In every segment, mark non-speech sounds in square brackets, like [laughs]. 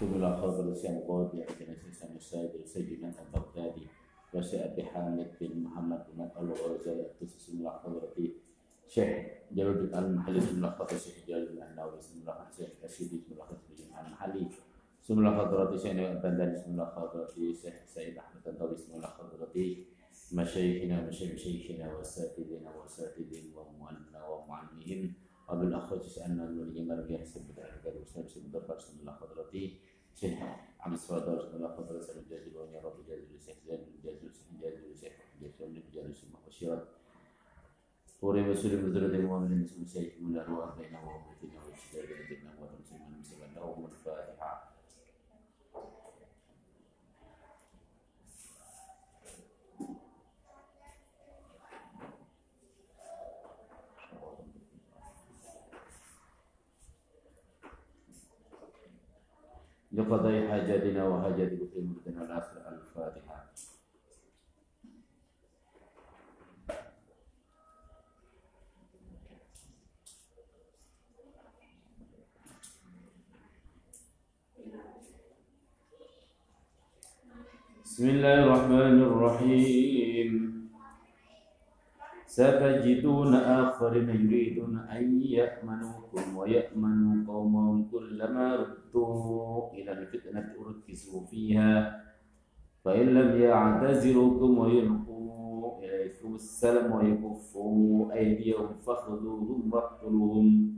سبل خاضر وسعي بود لعندنا سيسان السيد السجن البغدادي وسي أبي حامد بن محمد بن الغرزي التسس من حضرتي شيخ جلود المحلي. بن ملخص الشيخ جلود المهناوي بن ملخص الشيخ الشيبي بن ملخص الجمع المحلي. بسم الله حضرتي شيخنا البندر بسم الله حضرتي شيخ سيد احمد الدولي بسم الله حضرتي مشايخنا ومشايخنا واساتذتنا واساتذتهم ومعلمنا ومعلمهم قبل الأخوات أن الوليمة ربيع حسب بذلك الوسام سيد الضفر سن الله حضرته سيد عم الصفادار سن الله حضرته سن الجاز الوان يا رب جاز الوسيح زين الجاز الوسيح جاز الوسيح جاز الوسيح جاز الوسيح وشيرة وري مسؤول بذرة المؤمنين سمسيح من الأرواح بينه وبين وجه الجنة وتمسيح من المسلمين له الفاتحة لقضاء حاجاتنا وحاجات كل مدنا الآخر الفاتحة بسم الله الرحمن الرحيم. ستجدون آخرين يريدون أن يأمنوكم ويأمنوا قومهم كلما ردوا إلى الفتنة أركزوا فيها فإن لم يعتزلوكم ويلقوا إليكم السلام ويكفوا أيديهم فخذوهم واقتلوهم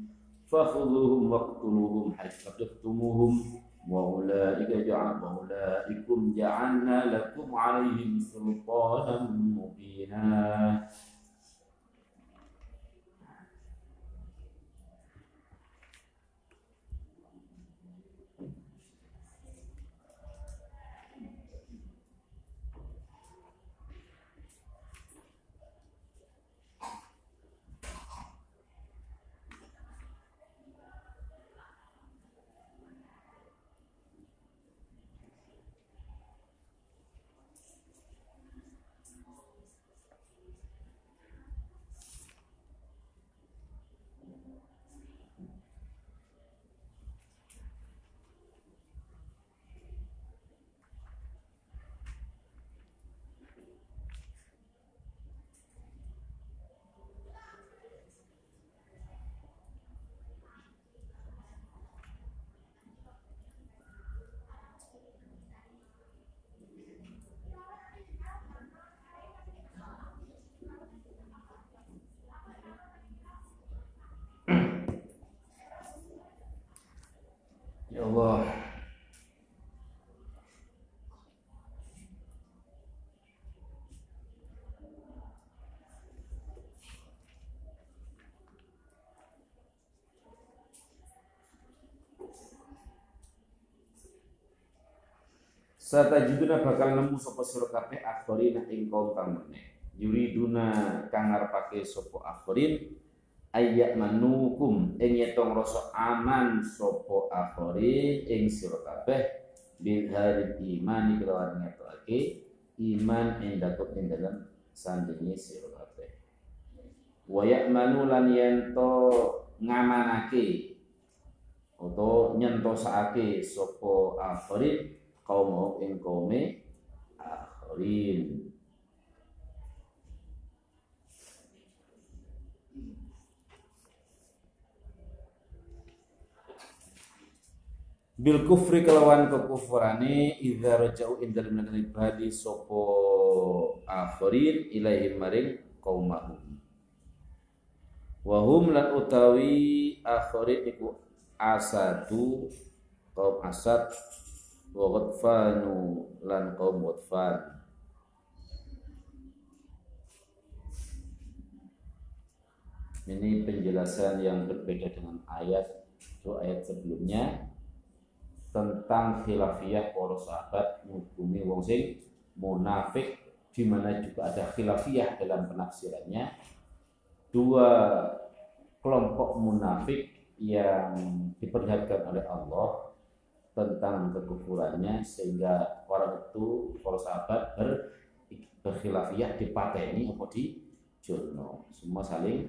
فخذوهم واقتلوهم حيث ثقفتموهم وأولئك جعل وأولئكم جعلنا لكم عليهم سلطانا مبينا Satajiduna bakal nemu sapa sira kabeh akhirin ing kaum kang meneh. Yuriduna kang ngarepake sapa akhirin ayyak manukum ing yetong rasa aman sapa akhirin ing sira kabeh bil hari iman kelawan ngetokake iman ing dakut ing dalam sandinge sira kabeh. Wa ya'manu lan yento ngamanake atau nyentosake sapa akhirin kaum ing kaume akhirin bil kufri kelawan kekufurane idza rajau indal minal ibadi sapa akhirin ilaihim maring qaumahum wa hum lan utawi akhirin iku asadu kaum asad wa ghadfanu lan kaum ghadfan ini penjelasan yang berbeda dengan ayat itu ayat sebelumnya tentang khilafiyah para sahabat menghukumi wong sing munafik di mana juga ada khilafiyah dalam penafsirannya. Dua kelompok munafik yang diperlihatkan oleh Allah tentang kekufurannya sehingga orang itu para sahabat ber, berkhilafiyah dipateni apa di jono semua saling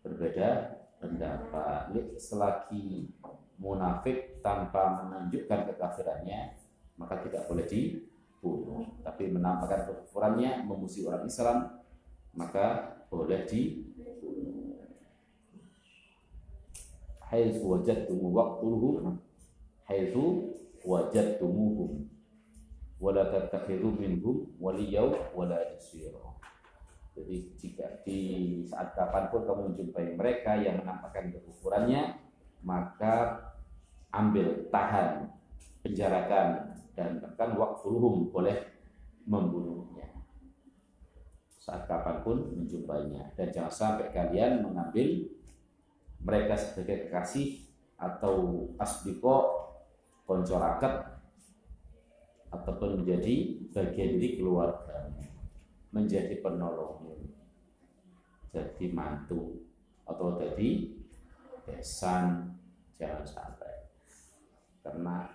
berbeda pendapat. Selagi munafik tanpa menunjukkan kekafirannya maka tidak boleh dibunuh. Tapi menampakkan kekufurannya memusuhi orang Islam maka boleh dibunuh. Haitsu wajadtum waqtuluhum haitsu wajadtumuhum wala tattakhidhu minhum waliyaw wala nasira jadi jika di saat kapan pun kamu menjumpai mereka yang menampakkan kekufurannya, maka ambil, tahan, penjarakan, dan bahkan waktu boleh membunuhnya. Saat kapan pun menjumpainya. Dan jangan sampai kalian mengambil mereka sebagai kekasih atau asbiko, konco ataupun menjadi bagian dari keluarga menjadi penolongmu jadi mantu atau jadi besan jangan sampai. Karena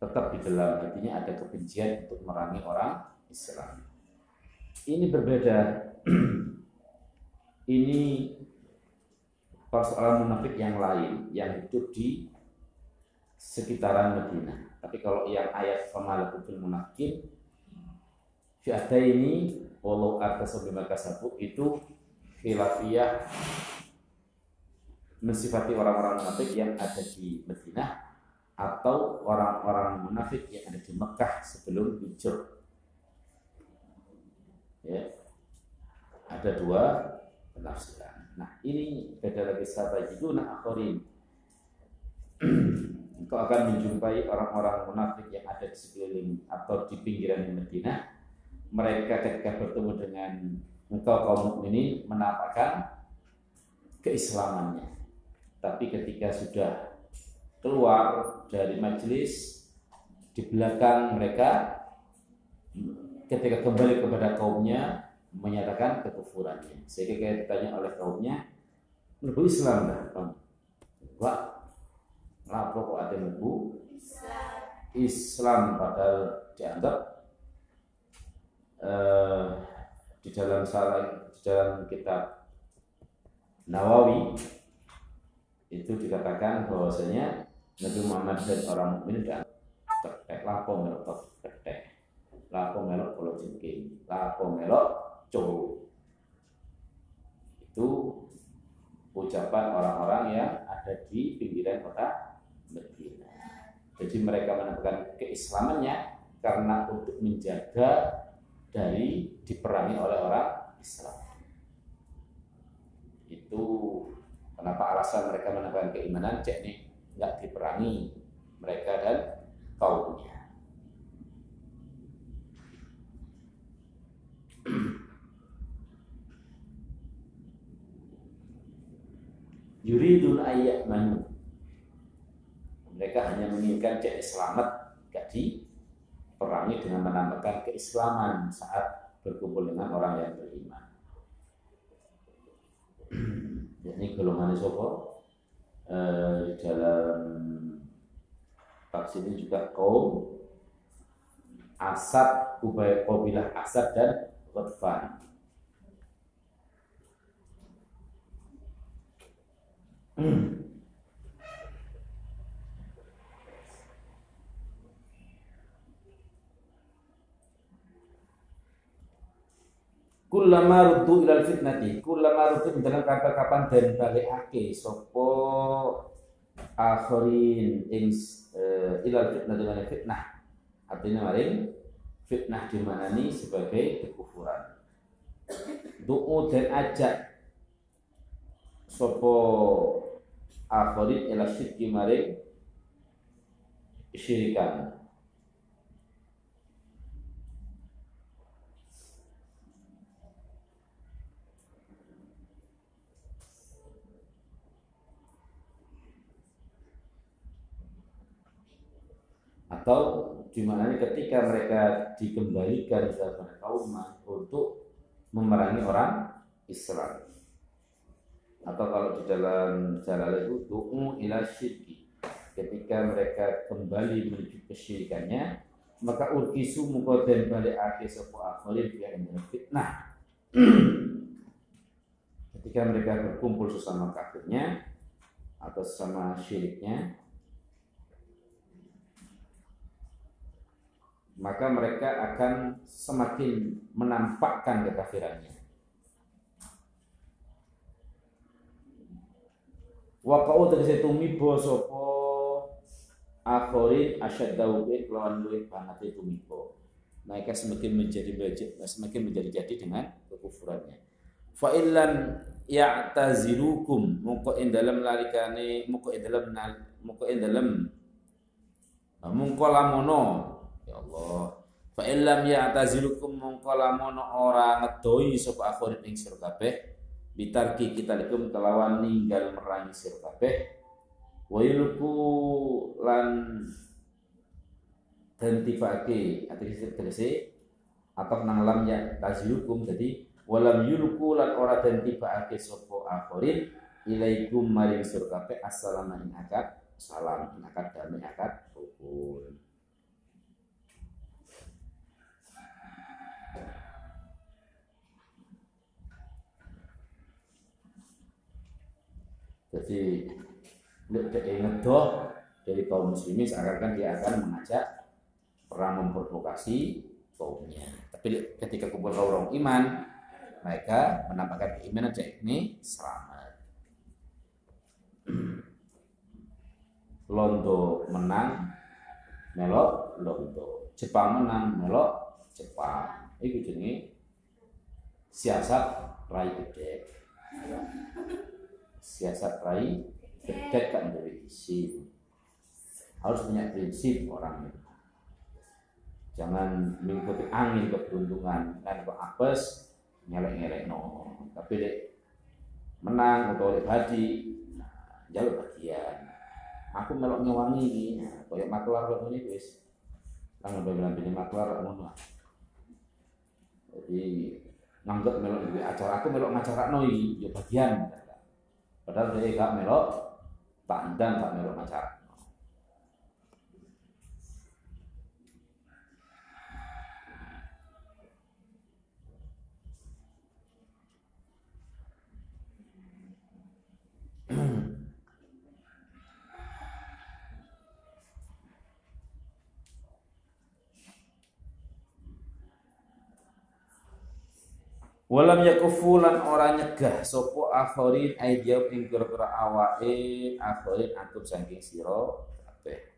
tetap di dalam hatinya ada kebencian untuk merangi orang Islam. Ini berbeda. [clears throat] Ini persoalan munafik yang lain yang hidup di sekitaran Madinah tapi kalau yang ayat famalakutul munafikin fi ini walau atas kasabu itu khilafiyah mensifati orang-orang munafik yang ada di Madinah atau orang-orang munafik yang ada di Mekah sebelum hijrah. Ya. Ada dua penafsiran. Nah, ini beda lagi sahabat itu nah akhirin. Engkau akan menjumpai orang-orang munafik yang ada di sekeliling atau di pinggiran Madinah mereka ketika bertemu dengan engkau kaum mukminin menampakkan keislamannya. Tapi ketika sudah keluar dari majelis di belakang mereka ketika kembali kepada kaumnya menyatakan kekufurannya. Sehingga kayak ditanya oleh kaumnya, "Mlebu Islam dah kamu?" Wah, Kenapa kok ada mlebu Islam? Padahal dianggap uh, di dalam salah di dalam kitab Nawawi itu dikatakan bahwasanya Nabi Muhammad dan orang mukmin dan tertek lapo melok tertek lapo melok kalau jengking lapo melok cowo itu ucapan orang-orang yang ada di pinggiran kota. Jadi mereka menemukan keislamannya karena untuk menjaga dari diperangi oleh orang Islam. Itu kenapa alasan mereka menambahkan keimanan cek nih nggak diperangi mereka dan kaumnya. Yuridun ayat manu. Mereka hanya menginginkan cek selamat, gak di perangi dengan menambahkan keislaman saat berkumpul dengan orang yang beriman. [clears throat] Jadi golongan sopo eh, dalam tafsir ini juga kaum Asad, Ubay, Qabilah Asad dan Qadfan. [clears throat] Kullama ruddu ilal fitnati, kullama ruddu dalam kata kapan dan balikake sopo akhirin ing uh, ilal fitnah dengan fitnah. Artinya maring fitnah di mana ini sebagai kekufuran. Du'u dan ajak sopo akhirin ila syirki maring syirikan atau di mana ketika mereka dikembalikan kepada kaum untuk memerangi orang Islam. Atau kalau di dalam jalan itu du'u ila syirki. Ketika mereka kembali menuju kesyirikannya maka urkisu dan balik akhir sebuah akhirin yang fitnah. [clears throat] Ketika mereka berkumpul sesama kafirnya atau sesama syiriknya maka mereka akan semakin menampakkan kekafirannya. Wa qau tegese tumibo sapa akhirin asyaddahu bi lawan luwih banget tumibo. Mereka semakin menjadi semakin menjadi jadi dengan kekufurannya. Fa illan ya'tazilukum mongko ing dalem lalikane mongko ing dalem mongko ing dalem mongko lamono ya Allah. Fa illam ya'tazilukum mongko lamono ora ngedoi sapa akhirin ing sira kabeh bitarki kita likum kelawan ninggal merangi sir kabeh wa yulku lan dan tifake atau tegese atau nang lam ya tazilukum jadi walam yulku lan ora dan tifake sapa akhirin ilaikum maring sir kabeh assalamu akad salam akad damai akad rukun Jadi ngedoh dari kaum muslimin seakan-akan dia akan mengajak perang memprovokasi kaumnya. Tapi ketika kumpul kaum iman, mereka menampakkan keimanan cek ini selamat. [clears throat] Londo menang, melok Londo. Jepang menang, melok Jepang. Itu jenis siasat rai gede siasat rai kan dari isi harus punya prinsip orang itu jangan mengikuti angin keberuntungan. Kan kok apes ngelek-ngelek no. Tapi dek menang atau oleh badi nah, jalur bagian. Aku melok ngewangi ini nah, kayak maklar kok ini guys kan udah bilang pilih maklar ngono. Jadi nganggep melok acara. Aku melok ngacara noi ya bagian Padahal dia gak melok pandang gak melok masyarakat. Walam yakufu lan ora nyegah sapa akhirin aidiyam ing kira-kira awake akhirin antum saking sira kabeh.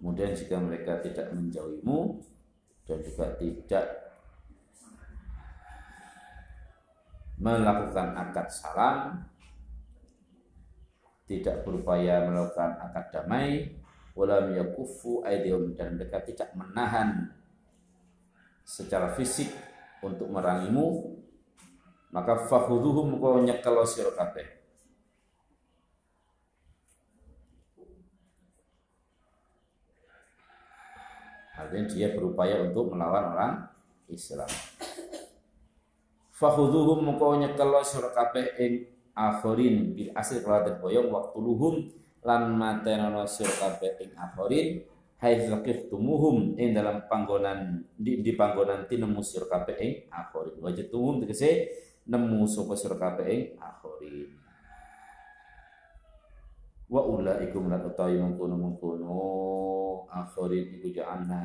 Kemudian jika mereka tidak menjauhimu dan juga tidak melakukan akad salam tidak berupaya melakukan akad damai walam yakufu aidihum dan mereka tidak menahan secara fisik untuk merangimu maka fakhuduhum kau nyekel sira Artinya dia berupaya untuk melawan orang Islam. Fakhuduhum kau nyekel sira akhirin bil asli kelawan boyong waktu luhum lan matenono sira kabeh ing akhirin haitsu tumuhum ing dalam panggonan di, di panggonan tinemu sira kabeh ing akhirin wajatuhum tegese nemu sapa sira kabeh ing akhirin wa ulaikum la utawi mengkono mengkono akhirin iku ja'alna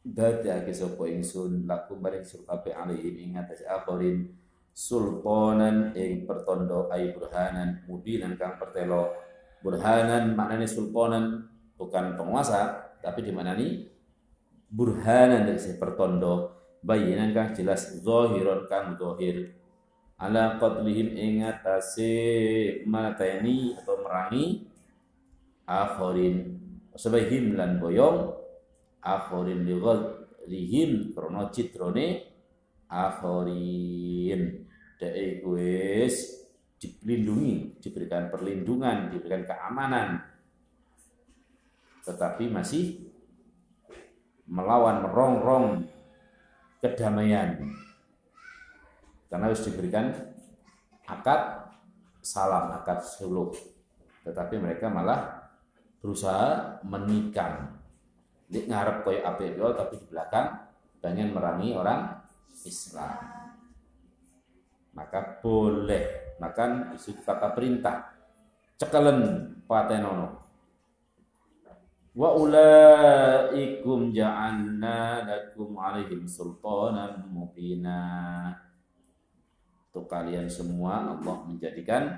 dadi ake sapa ingsun lakum maring sira kabeh alaihi ing atas akhirin sulponan ing pertondo ay burhanan mubinan kang pertelo. Burhanan maknanya sulponan bukan penguasa tapi di mana nih burhanan dari si pertondo. Bayinan kang jelas zahiron kang zahir. Ala qatlihim ing atase mateni atau merangi akhirin sebahim lan boyong akhirin lighadrihim krono citrone akhirin dek wis dilindungi, diberikan perlindungan, diberikan keamanan, tetapi masih melawan merongrong kedamaian. Karena harus diberikan akad salam akad suluk tetapi mereka malah berusaha menikam. Di ngarep koyo api tapi di belakang pengen merangi orang Islam maka boleh. Makan isu kata perintah. Cekelen patenono. Wa ulaikum ja'alna lakum alaihim sultanan mubina. Untuk kalian semua Allah menjadikan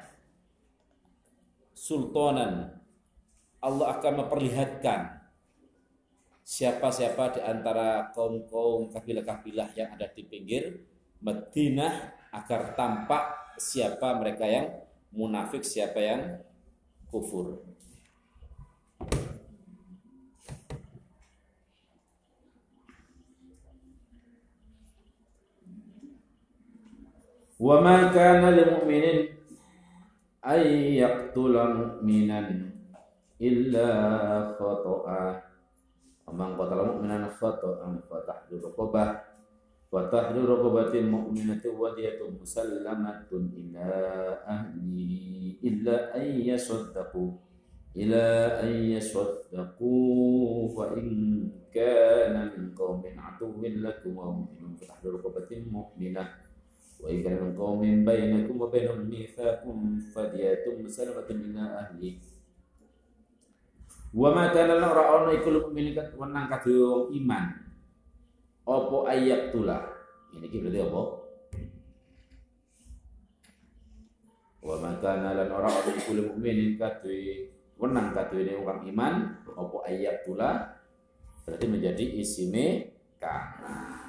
sultanan. Allah akan memperlihatkan siapa-siapa di antara kaum-kaum kabilah-kabilah yang ada di pinggir Madinah agar tampak siapa mereka yang munafik, siapa yang kufur. Wa ma kana lil mu'minin ay yaqtula mu'minan illa khata'a Amang qatala mu'minan khata'an fa tahdu raqabah wa tahdu raqabatin wa diyatun musallamatun ila ahli illa an yasaddaqu ila an yasaddaqu fa in kana min qaumin aduwwin lakum wa mu'minun fa tahdu raqabatin mu'minah wa in kana min qaumin bainakum wa bainahum mithaqun fa diyatun musallamatun ila ahli Wa ma kana ora ana iku lumilikat wenang kadhe wong iman. Apa ayat tula? Ini berarti apa? Wa ma kana lan ora ana iku mukminin kadhe wenang kadhe wong iman apa ayat tula? Berarti menjadi isime kana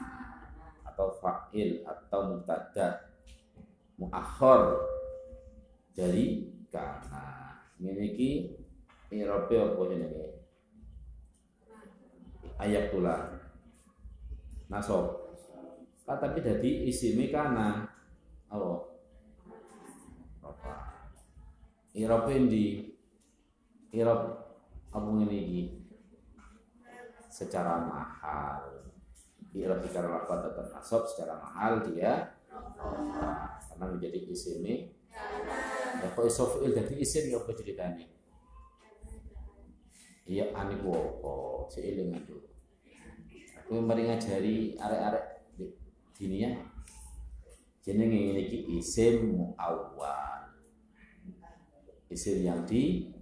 atau fa'il atau mubtada muakhir dari kana. Ini ki Irabe apa jenenge? Ayat tula. Nasab. Tapi jadi isime kana. Apa? Apa? Irabe ndi? Irab apa ngene iki? Secara mahal. Irab secara lafaz tetap nasab secara mahal dia karena menjadi isime ya kok iso dadi isim ya apa ceritanya Iya ane ku apa? Seiling itu. Aku mari ngajari arek-arek dini ya. Jenenge ngene iki isim muawwal. Isim yang di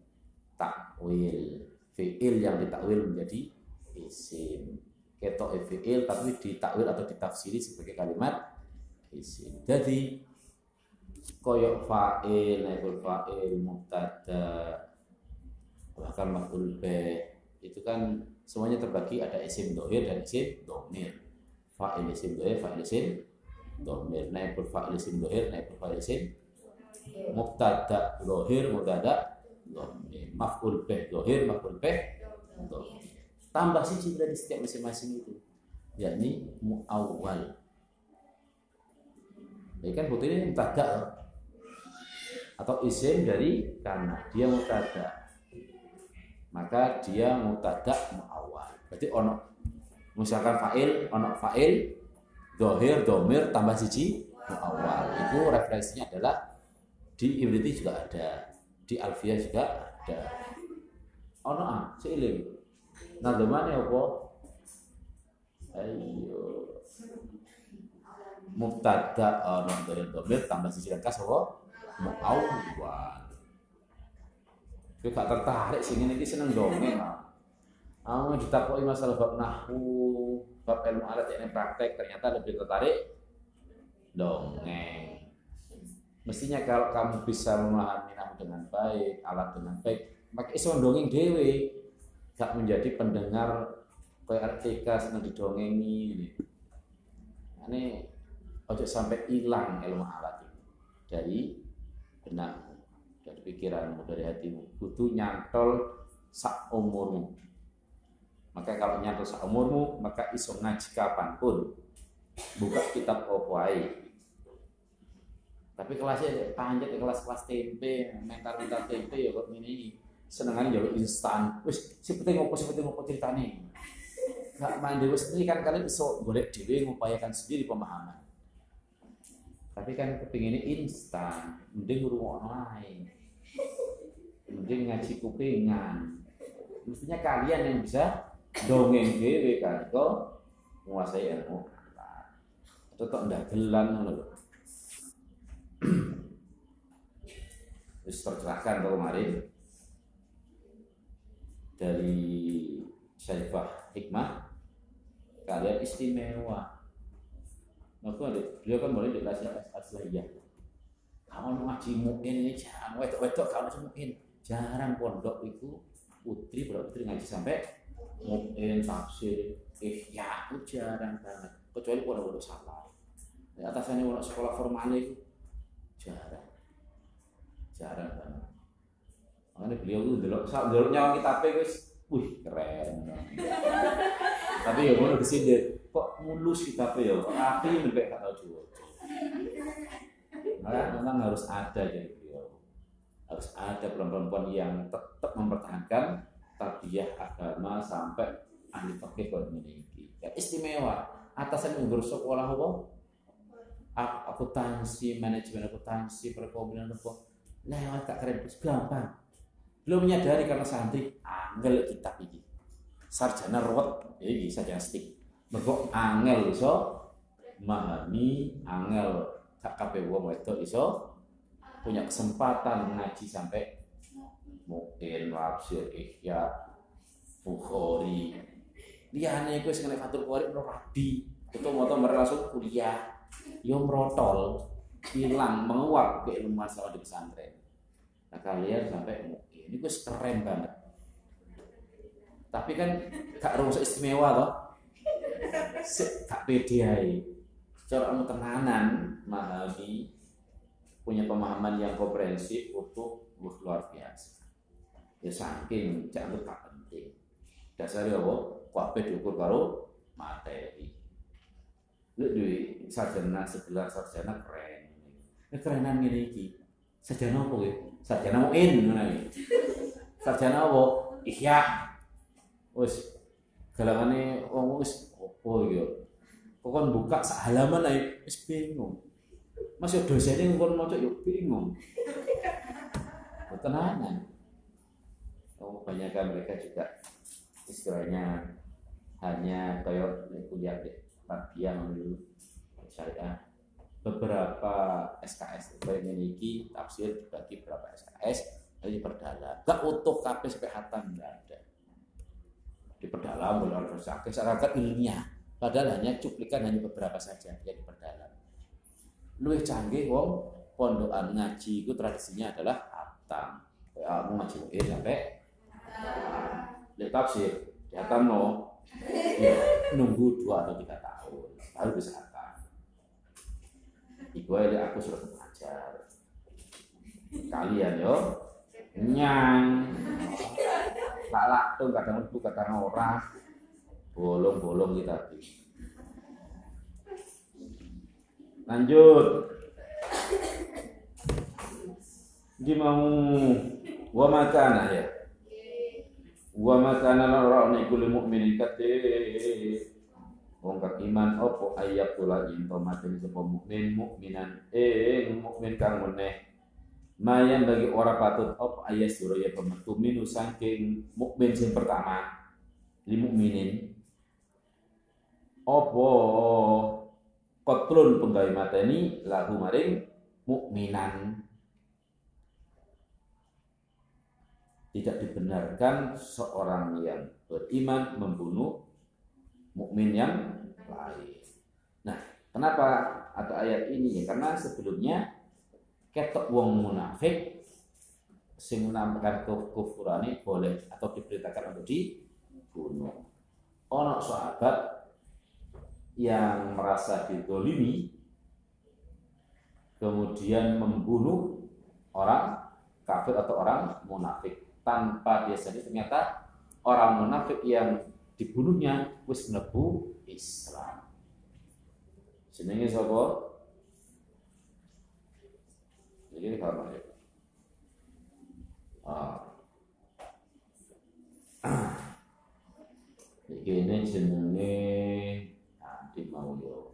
takwil. Fi'il yang ditakwil menjadi isim. Ketok fi'il tapi ditakwil atau ditafsiri sebagai kalimat isim. Jadi koyok fa'il, naibul fa'il, mubtada, bahkan maf'ul bih itu kan semuanya terbagi ada isim dohir dan isim domir. Fa'il isim dohir fa'il isim domir. Naibul fa'il isim dohir naibul fa'il isim mubtada dohir mubtada domir. Maf'ul bih dohir maf'ul bih domir. Tambah sih dari setiap masing-masing itu. Yakni muawwal. Ya kan putih ini mubtada atau isim dari karena dia mubtada maka dia mutada muawal. Berarti ono misalkan fa'il, ono fa'il, dohir, domir, tambah siji muawal. Itu referensinya adalah di Ibriti juga ada, di Alfia juga ada. Ono ah, seiling. Nah, ya apa? Ayo. Mubtada ono dohir, domir, tambah siji kas apa? Muawal. Kowe gak tertarik ngene iki seneng dongeng. Aku ditakoki masalah bab nahwu, bab ilmu alat ini praktek ternyata lebih tertarik dongeng. Mestinya kalau kamu bisa memahami nahwu dengan baik, alat dengan baik, maka iso dongeng dewe, gak menjadi pendengar kayak RTK seneng didongengi ini. Ini ojo sampai hilang ilmu alat itu dari benak pikiranmu, dari hatimu. Kudu nyantol sak. Maka kalau nyantol sak maka iso ngaji kapan pun. Buka kitab opwai. Tapi kelasnya panjat kelas-kelas tempe, mental-mental tempe ya kok ini senengan jalur instan. Wis seperti ngopo seperti ngopo ceritane. Gak mandi wis ini kan kalian iso golek dhewe ngupayakan sendiri pemahaman. Tapi kan kepingin instan, mending ngurungokno ae mungkin ngaji kupingan. Mestinya kalian yang bisa dongeng dewe kan menguasai ilmu. Tetap ndak gelan ngono lho. [clears throat] Terus tercerahkan kemarin dari Syaifah Hikmah kalian istimewa. Maka beliau kan boleh di kelas asliyah. Kamu ngaji muin ini jarang, wedok-wedok kamu muin jarang pondok itu putri putri ngaji sampai muin tafsir ya itu jarang banget kecuali pondok-pondok salah. Di atasannya pondok sekolah formal itu jarang, jarang banget. Makanya beliau itu dulu, dulu nyawang kita guys, wih keren. [laughs] Tapi ya mau ke sini kok mulus kita ya, rapi lebih tahu juga. Maka memang harus ada jadi. Harus ada perempuan-perempuan yang tetap mempertahankan tarbiyah agama sampai ahli kalau memiliki. Ya, istimewa. Atasan yang sekolah apa? Akuntansi, manajemen akuntansi, perekonomian apa? Lewat tak keren, gampang belum menyadari karena santri angel kitab ini sarjana ruwet ini sarjana stick mergo angel iso memahami angel tak kabeh wong wedok iso punya kesempatan ngaji sampai mungkin wafsir ihya bukhari liyane iku wis ngelek fatul qori rabi itu mau langsung kuliah. Yo merotol hilang menguap keilmuan sama di pesantren. Nah kalian sampai ini gue keren banget. Tapi kan gak rasa istimewa loh gak pede aja cara kamu tenanan memahami punya pemahaman yang komprehensif untuk luar biasa. Ya saking jangan tak penting. Dasarnya apa? Kabeh diukur karo materi. Lu duit sarjana sebelah sarjana keren. Ini kerenan ini iki. Sarjana apa ya sarjana muin ngono iki. Sarjana apa? Ihya. Wis galangane wong wis opo ya pokon buka sak halaman ae wis bingung Mas yo dosene ngkon maca yo bingung. [laughs] Tenanan oh kebanyakan mereka juga istilahnya hanya kayak kuliah di yang dulu syariah beberapa SKS memiliki tafsir dibagi beberapa SKS lalu diperdalam. Gak utuh kabeh sampai hatam enggak ada. Diperdalam boleh sakit secara ilmiah. Padahal hanya cuplikan hanya beberapa saja yang diperdalam lebih canggih wong pondokan ngaji itu tradisinya adalah hatam kamu ngaji mungkin sampai lihat tafsir di hatam no ya, nunggu dua atau tiga tahun baru bisa Iku aja aku sudah belajar. Kalian yo nyang. Lak tuh kadang itu kadang orang bolong-bolong kita. Lanjut. Di mau wa makana ya. Wa makana la ra'ni kulli mu'minin kate. Wong kang iman opo ayat kula ing tomaten sapa mukmin mukminan eh mukmin kang meneh. Mayan bagi orang patut op ayat surah ya pemetu minu saking mukmin sing pertama. Li mukminin. Opo kotlun penggawe mateni lahu maring mukminan tidak dibenarkan seorang yang beriman membunuh mukmin yang lain. Nah, kenapa ada ayat ini? Ya, karena sebelumnya ketok wong munafik sing menampakkan kekufuran ini boleh atau diperintahkan untuk dibunuh. Ono sahabat yang merasa didolimi kemudian membunuh orang kafir atau orang munafik tanpa dia sendiri ternyata orang munafik yang dibunuhnya wis mlebu Islam. Jenenge sapa? Jadi kalau ya. Ah. [clears throat] Iki jenenge nanti mau yo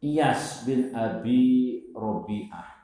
Iyas bin Abi Robi'ah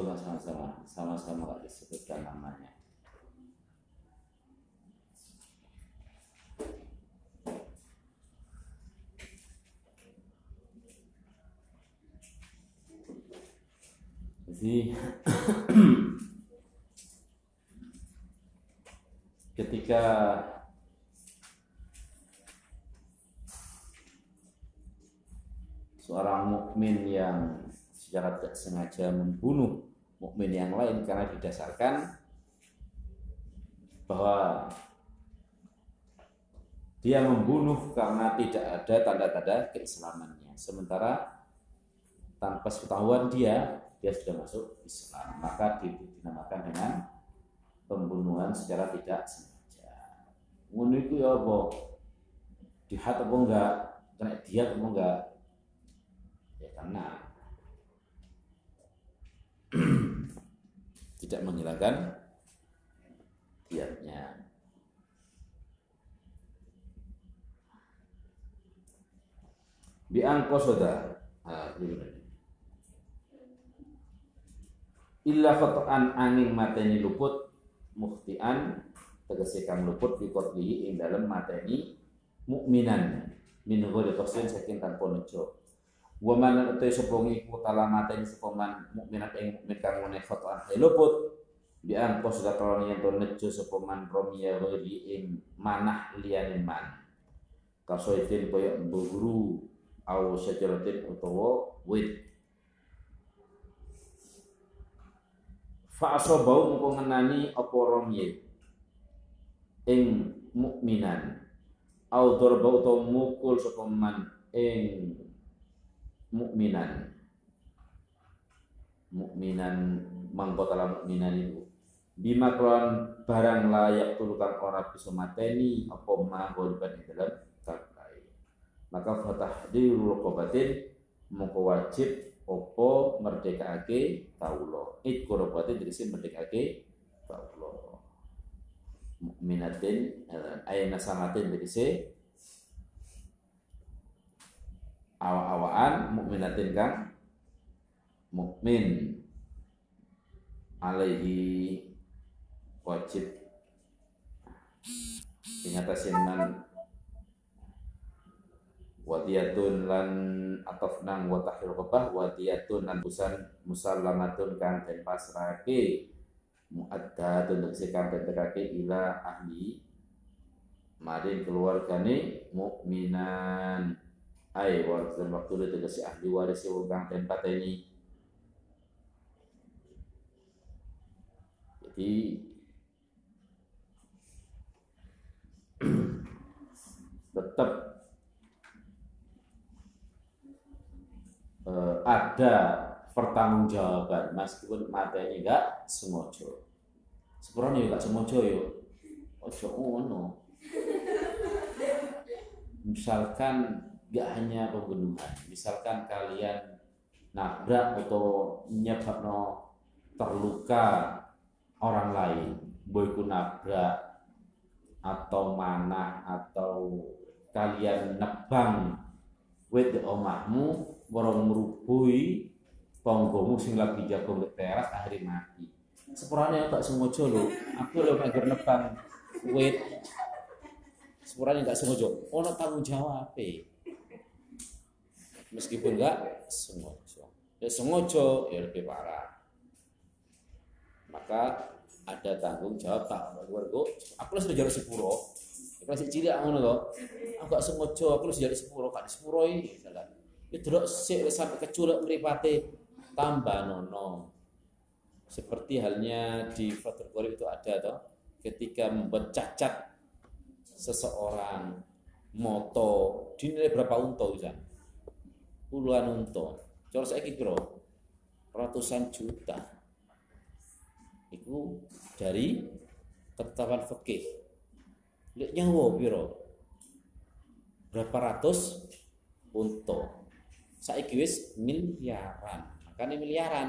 oh nggak sama-sama, disebutkan namanya. Jadi ketika seorang mukmin yang secara tidak sengaja membunuh mukmin yang lain karena didasarkan bahwa dia membunuh karena tidak ada tanda-tanda keislamannya. Sementara tanpa pengetahuan dia, dia sudah masuk Islam. Maka dinamakan dengan pembunuhan secara tidak sengaja. Ngono itu ya apa? Dihat apa enggak? Kena dia apa enggak? Ya karena tidak menghilangkan diatnya. Biang kosoda. Nah, Illa angin mateni luput muhtian tegese kang luput di kotli ing dalam mateni mukminan min ghairi qasdin saking tanpa nejo wa man utai sapa ngiku tala mateni sapa man mukminat ing mukmin kang ngene khotokan luput bi an qasda kalon yen to nejo sapa man romiya ghairi ing manah liyane man. Kasoitin koyo mburu au syajaratin utawa wit. Fa asabau mengko ngenani apa romye ing mukminan. Au darba utawa mukul sapa man ing mukminan mukminan mangko tala mukminan itu bima kelawan barang layak tulukan ora bisa mateni apa mangko ing dalam kakai maka fatah dirul qabatin mengko wajib opo merdekake kaulo it korobate tegese merdekake kaulo mukminatin ayana sangatin tegese awa-awaan mukminatin kang mukmin. Alaihi wajib. Ingatasin man wadiyatun lan ataf nang wa tahil qabah wadiyatun lan busan musallamatun kang den pasrake muaddatun tegese kang den tekake ila ahli maring keluargane mukminan ai waris waktu tegese ahli waris wong kang den pateni jadi [clears throat] tetap uh, ada pertanggungjawaban meskipun materi enggak semojo. Sepurane enggak semojo yo. Ojo ngono. Misalkan enggak hanya pembunuhan, misalkan kalian nabrak atau nyebabno terluka orang lain, boyku nabrak atau mana atau kalian nebang di omahmu warung merubui tonggomu sing lagi jago teras akhirnya mati. Sepurane gak sengaja lho. Aku lho mek nepang wit sepurane gak sengaja. Ono tanggung jawab meskipun gak sengaja ya sengaja ya lebih parah. Maka ada tanggung jawab tak warga aku sudah jalur sepuro. Aku masih cilik ngono to aku gak sengaja aku sudah jalur sepuro kak di sepuro ini misalkan. Ya sik sampai keculuk mripate tambah nono. Seperti halnya di Fathul Qorib itu ada toh ketika membuat cacat seseorang moto dinilai berapa unta bisa puluhan unta cara saya kira ratusan juta. Itu dari ketetapan fikih lihat nyawa biro berapa ratus unta saya wis miliaran. Makanya miliaran.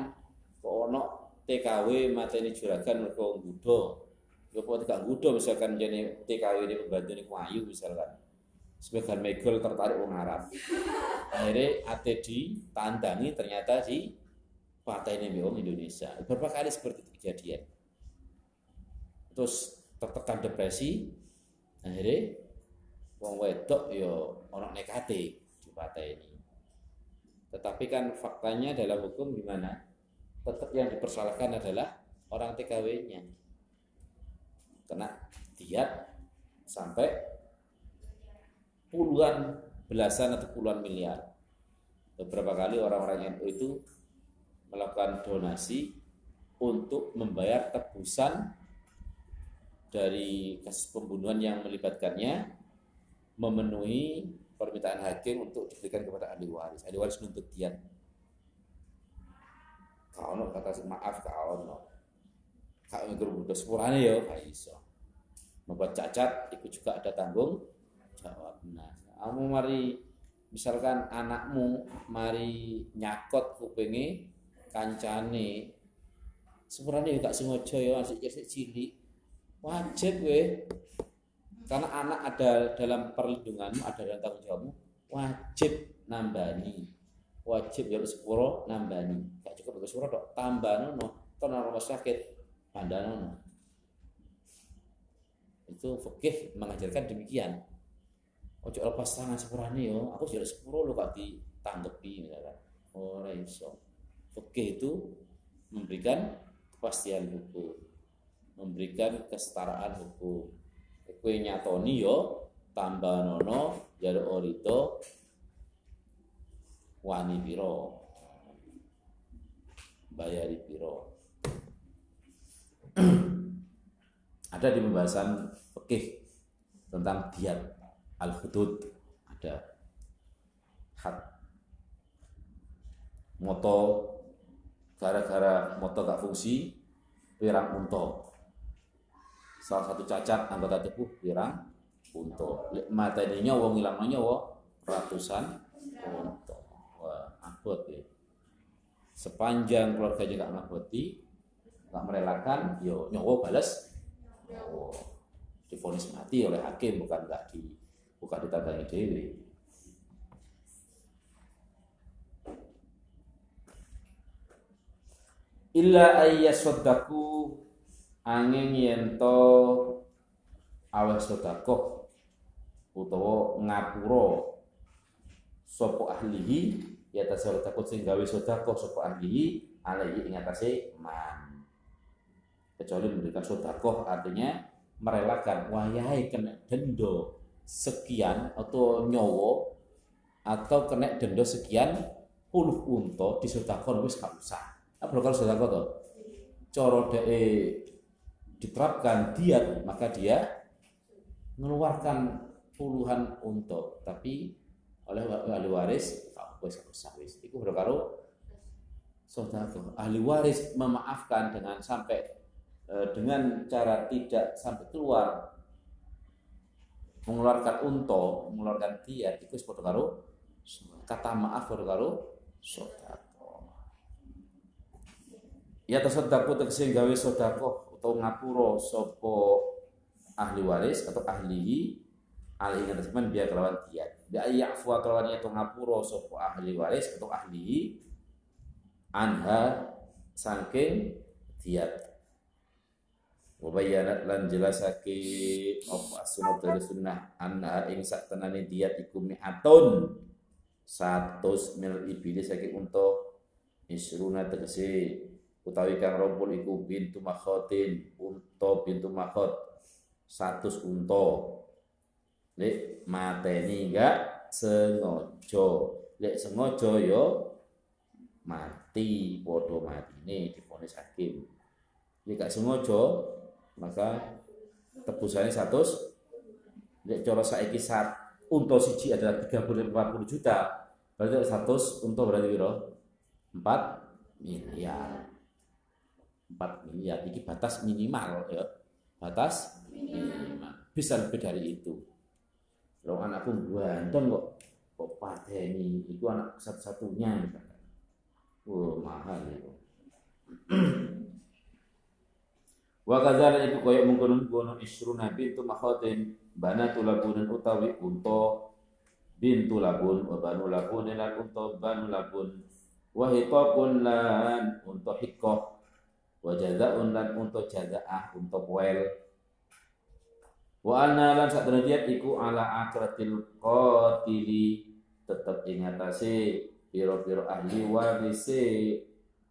Kok ono TKW mateni juragan mergo nggudo. Ya kok tidak nggudo misalkan jadi TKW ini membantu ini kuayu misalkan sebagian megel tertarik wong Arab. Akhirnya ate ditandangi ternyata si partai ini wong Indonesia. Beberapa kali seperti itu kejadian. Terus tertekan depresi akhirnya wong wedok yo ya orang nekate di ini. Tetapi kan faktanya dalam hukum gimana? Tetap yang dipersalahkan adalah orang TKW-nya kena diat sampai puluhan belasan atau puluhan miliar. Beberapa kali orang-orang NU itu melakukan donasi untuk membayar tebusan dari kasus pembunuhan yang melibatkannya memenuhi permintaan hakim untuk diberikan kepada ahli waris. Ahli waris menuntut diat. Kau no kata maaf kau no. Kau mikir butuh sepurane ya, kau iso. Membuat cacat, itu juga ada tanggung jawab. Nah kamu mari misalkan anakmu mari nyakot kupingi kancane sepurane gak sengaja ya masih cilik. Wajib we karena anak ada dalam perlindunganmu ada dalam tanggung jawabmu wajib nambani. Wajib ya sepuro nambani. Gak cukup ke sepuro dok tambah nono tono rumah sakit pandanono itu fikih mengajarkan demikian ojo lepas tangan sepurane yo aku sudah sepuro lo kak ditanggepi misalkan orang iso. Oke itu memberikan kepastian hukum memberikan kesetaraan hukum. Kue nyatoni yo tambah nono jadi orito wani piro? Bayari piro? [clears throat] Ada di pembahasan fikih tentang diat al-hudud ada. Had moto. Gara-gara moto gak fungsi pirang unto salah satu cacat anggota tubuh pirang unto mata ini nyawa ngilang nyawa ratusan unto wah abot ya. Sepanjang keluarganya gak ngaboti gak merelakan yo nyawa balas nyawa. Difonis mati oleh hakim bukan gak di bukan ditandangi dewi illa ayyasoddaku angin yento aweh sodakoh utawa ngapuro sopo ahlihi ya tasawuf takut sing gawe sodakoh sopo ahlihi alaihi ing atase man. Kecuali memberikan sodakoh artinya merelakan wayai kena dendo sekian atau nyowo atau kena denda sekian puluh unta disedekahkan wis gak usah. Apa kalau sedekah to? Cara diterapkan diat maka dia mengeluarkan puluhan unta tapi oleh ahli waris wis gak usah wis. Iku karo sedekah. Ahli waris memaafkan dengan sampai eh, dengan cara tidak sampai keluar mengeluarkan unto, mengeluarkan tiat itu seperti karo kata maaf seperti karo sodako. Ya tasodaku tegese gawe sodako atau ngapuro sopo ahli waris atau ahlihi ahli teman biar kelawan tiat. Dia yakfu kelawan itu ngapuro sopo ahli waris atau ahlihi anha saking diat Wabayanat lan jelasake apa sunah dari sunnah anha ing sak tenane diat iku mi'atun. 100 mil iblis saking unta. Isruna tegese utawi kang rompul iku bintu makhotin unta bintu makhot. 100 unta. Lek mateni enggak sengaja. Lek sengaja yo mati padha matine difonis hakim. Lek gak sengaja maka tebusannya 100 nek cara saiki saat unta siji adalah 30 40 juta. Berarti 100 unta berarti piro? 4 miliar. 4 miliar. Ini batas minimal ya. Batas minimal. Bisa lebih dari itu. Kalau anakku ganteng kok kok pateni itu anak satu-satunya misalkan. Oh mahal itu [clears throat] Wa kadzalika iku kaya mengkono-mengkono isruna bintu makhatin banatu labunan utawi unta bintu labun wa banu labun lan unta banu labun. Wa hiqaqun lan unta hiqqah wa jazaa'un lan unta jazaa'ah unta wa anna lan sak derajat iku ala akratil qatili tetep ing pira-pira ahli warise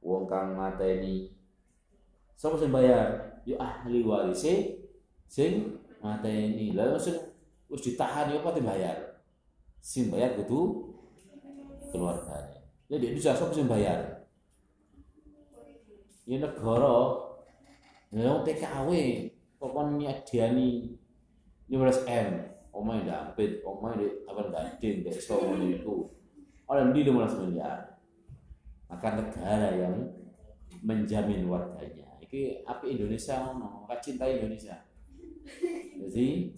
wong kang mateni. Sapa sing bayar ya ahli waris sing mateni. Lha sing wis ditahan ya apa dibayar sing bayar kudu keluarganya jadi itu sapa sing bayar? Ya negara. Ya TKW pokoknya nyadiani 15 M? Omai dampit omai di apa gading dek so itu oleh di 15 miliar maka negara yang menjamin warganya iki api Indonesia ono, maka cinta Indonesia. Jadi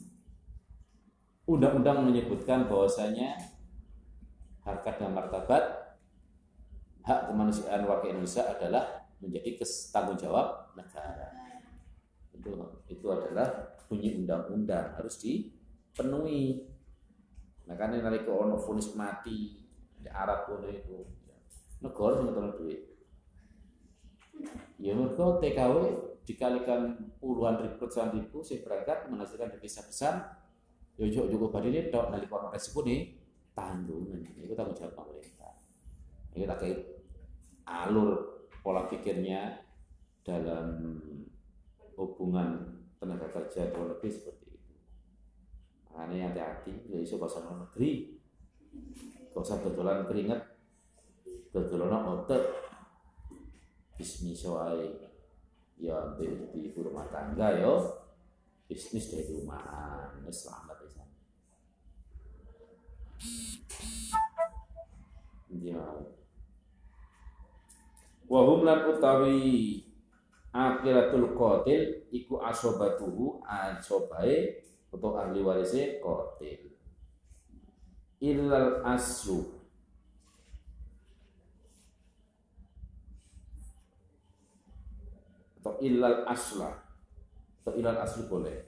undang-undang menyebutkan bahwasanya harkat dan martabat hak kemanusiaan warga Indonesia adalah menjadi tanggung jawab negara. Itu itu adalah bunyi undang-undang harus dipenuhi. Nah karena nalika ono vonis mati di Arab itu negara sing duit Ya mereka TKW dikalikan puluhan ribu, ratusan ribu, saya berangkat menghasilkan devisa besar. Ya juga juga ini dok nali kono resiko nih tanggungan. Itu tanggung jawab pemerintah. Ini terkait alur pola pikirnya dalam hubungan tenaga kerja luar negeri seperti itu. Makanya hati-hati, ya isu bahasa negeri. Gak usah dodolan keringet, dodolan bisnis wae ya di, rumah tangga yo bisnis dari rumah wis selamat ya. Wa hum lan utawi akhiratul qatil iku asobatuhu asobae atau ahli warise qatil. Illal aslu atau ilal asla. Atau ilal asli boleh.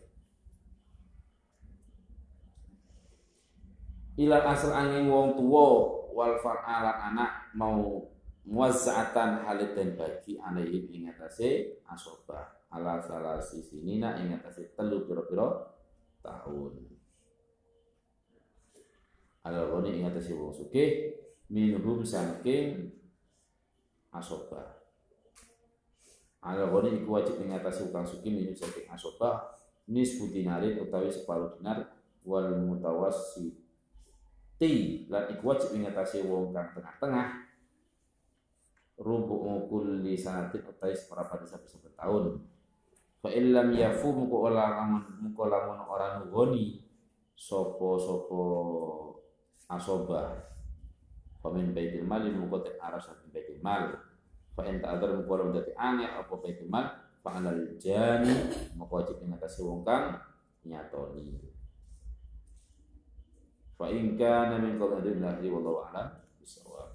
Ilal asal angin wong tua wal far'alan anak mau muazza'atan halit dan bagi alaihim ingatase asoba. Ala salah sisi nina ingatase telu piro-piro tahun. Ala roni ingatase wong suke minhum saking asoba Ala goni iku wajib mengatasi utang suki minum saking asoba nisfu dinarin utawi separuh dinar wal ti lan iku wajib mengatasi wong kang tengah-tengah rubu ngukul li sanatin utawi seperempat sampai satu tahun. Fa illam yafu muko ora lamun muko lamun ora sopo sopo asoba. Pamin baitil mali muko te aras baitil mal fa in ta'adzar muqalam dadi angel apa baitul mal fa anal jani maka wajib ngatasi wong kang nyatoni. Fa in kana min qadri wallahu a'lam bisawab